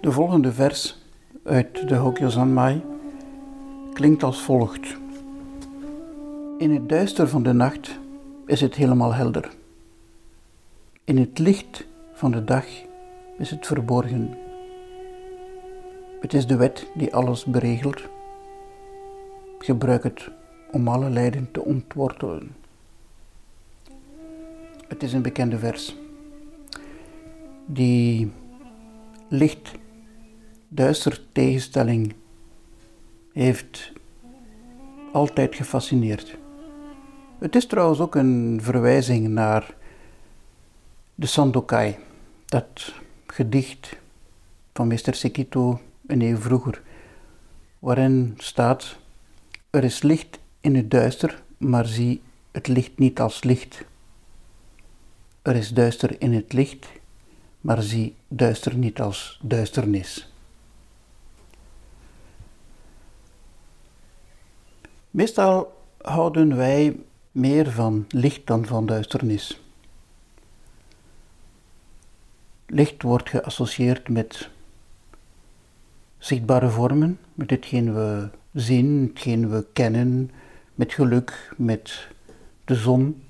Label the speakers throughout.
Speaker 1: De volgende vers uit de Hokyo Sanmai klinkt als volgt. In het duister van de nacht is het helemaal helder. In het licht van de dag is het verborgen. Het is de wet die alles beregelt. Gebruik het om alle lijden te ontwortelen. Het is een bekende vers. Die licht-duister tegenstelling heeft altijd gefascineerd. Het is trouwens ook een verwijzing naar de Sandokai, dat gedicht van Mr. Sekito een eeuw vroeger, waarin staat: Er is licht in het duister, maar zie het licht niet als licht. Er is duister in het licht, maar zie duister niet als duisternis. Meestal houden wij meer van licht dan van duisternis. Licht wordt geassocieerd met zichtbare vormen, met hetgeen we zien, hetgeen we kennen, met geluk, met de zon,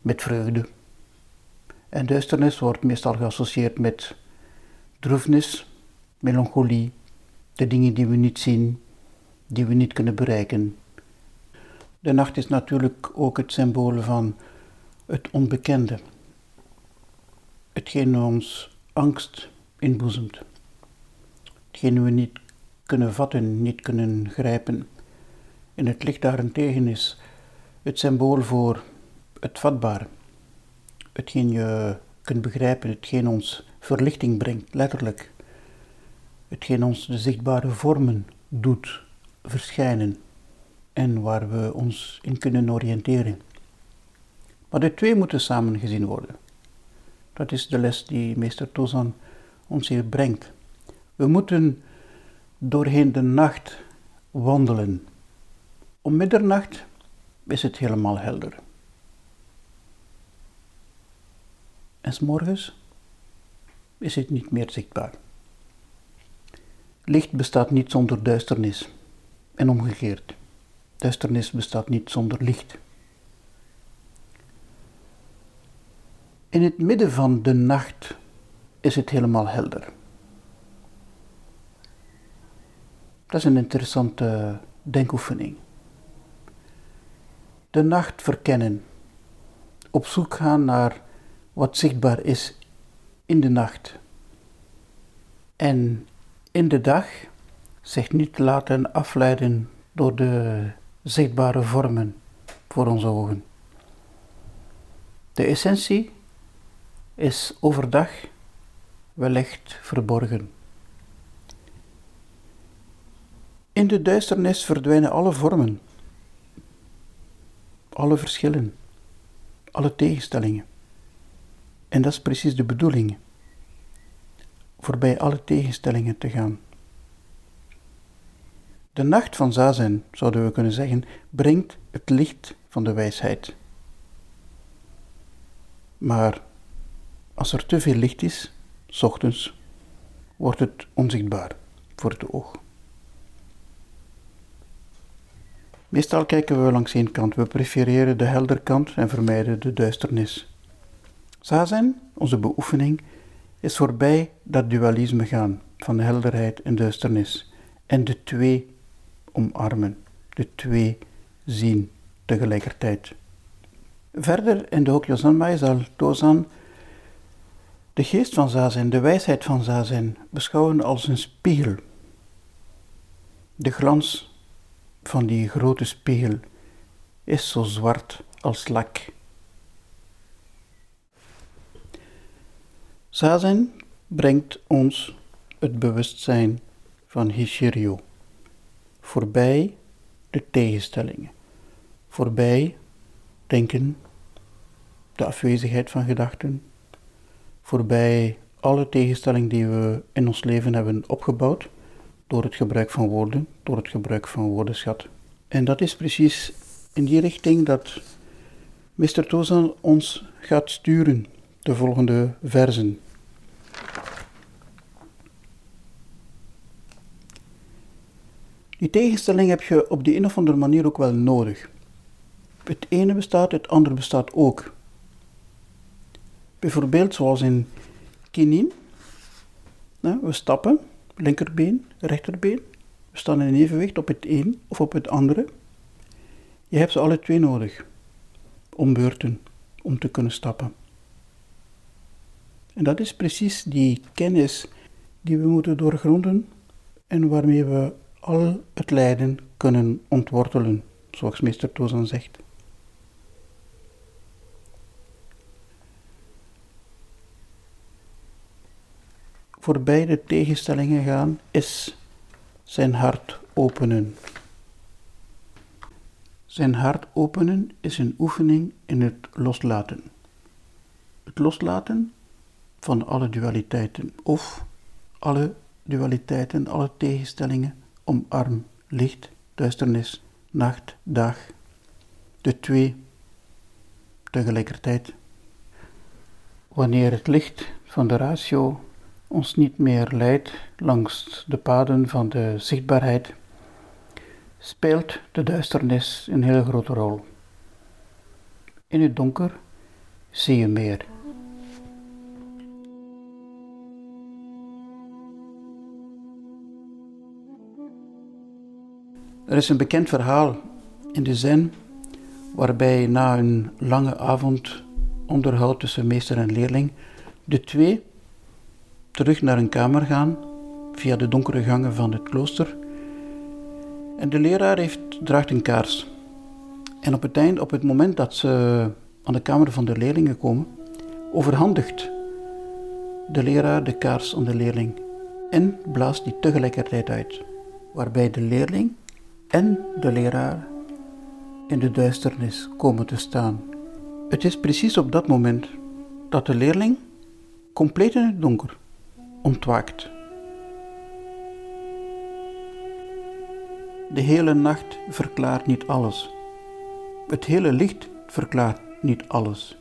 Speaker 1: met vreugde. En duisternis wordt meestal geassocieerd met droefnis, melancholie, de dingen die we niet zien, die we niet kunnen bereiken. De nacht is natuurlijk ook het symbool van het onbekende, hetgeen ons angst inboezemt, hetgeen we niet kunnen vatten, niet kunnen grijpen. En het licht daarentegen is het symbool voor het vatbare, hetgeen je kunt begrijpen, hetgeen ons verlichting brengt, letterlijk, hetgeen ons de zichtbare vormen doet verschijnen en waar we ons in kunnen oriënteren. Maar de twee moeten samen gezien worden. Dat is de les die meester Tozan ons hier brengt. We moeten doorheen de nacht wandelen. Om middernacht is het helemaal helder. En s morgens is het niet meer zichtbaar. Licht bestaat niet zonder duisternis en omgekeerd. Duisternis bestaat niet zonder licht. In het midden van de nacht is het helemaal helder. Dat is een interessante denkoefening. De nacht verkennen. Op zoek gaan naar wat zichtbaar is in de nacht. En in de dag zich niet laten afleiden door de zichtbare vormen voor onze ogen. De essentie is overdag wellicht verborgen. In de duisternis verdwijnen alle vormen, alle verschillen, alle tegenstellingen. En dat is precies de bedoeling, voorbij alle tegenstellingen te gaan. De nacht van Zazen, zouden we kunnen zeggen, brengt het licht van de wijsheid. Maar als er te veel licht is, s ochtends, wordt het onzichtbaar voor het oog. Meestal kijken we langs één kant. We prefereren de helder kant en vermijden de duisternis. Zazen, onze beoefening, is voorbij dat dualisme gaan van helderheid en duisternis en de twee omarmen, de twee zien tegelijkertijd. Verder in de Hokyo Sanmai zal Tozan de geest van Zazen, de wijsheid van Zazen, beschouwen als een spiegel. De glans van die grote spiegel is zo zwart als lak. Zazen brengt ons het bewustzijn van Hishiryo voorbij de tegenstellingen, voorbij denken, de afwezigheid van gedachten, voorbij alle tegenstellingen die we in ons leven hebben opgebouwd door het gebruik van woorden, door het gebruik van woordenschat. En dat is precies in die richting dat Mr. Tozan ons gaat sturen, de volgende versen. Die tegenstelling heb je op de een of andere manier ook wel nodig. Het ene bestaat, het andere bestaat ook. Bijvoorbeeld zoals in kinin. We stappen, linkerbeen, rechterbeen. We staan in evenwicht op het een of op het andere. Je hebt ze alle twee nodig. Om beurten, om te kunnen stappen. En dat is precies die kennis die we moeten doorgronden en waarmee we al het lijden kunnen ontwortelen, zoals meester Tozan zegt. Voor beide tegenstellingen gaan is zijn hart openen. Zijn hart openen is een oefening in het loslaten. Het loslaten van alle dualiteiten of alle dualiteiten, alle tegenstellingen, omarm, licht, duisternis, nacht, dag, de twee tegelijkertijd. Wanneer het licht van de ratio ons niet meer leidt langs de paden van de zichtbaarheid, speelt de duisternis een hele grote rol. In het donker zie je meer. Er is een bekend verhaal in de Zen waarbij na een lange avond onderhoud tussen meester en leerling de twee terug naar een kamer gaan via de donkere gangen van het klooster. En de leraar heeft, draagt een kaars. En op het eind, op het moment dat ze aan de kamer van de leerlingen komen, overhandigt de leraar de kaars aan de leerling en blaast die tegelijkertijd uit, waarbij de leerling en de leraar in de duisternis komen te staan. Het is precies op dat moment dat de leerling compleet in het donker ontwaakt. De hele nacht verklaart niet alles. Het hele licht verklaart niet alles.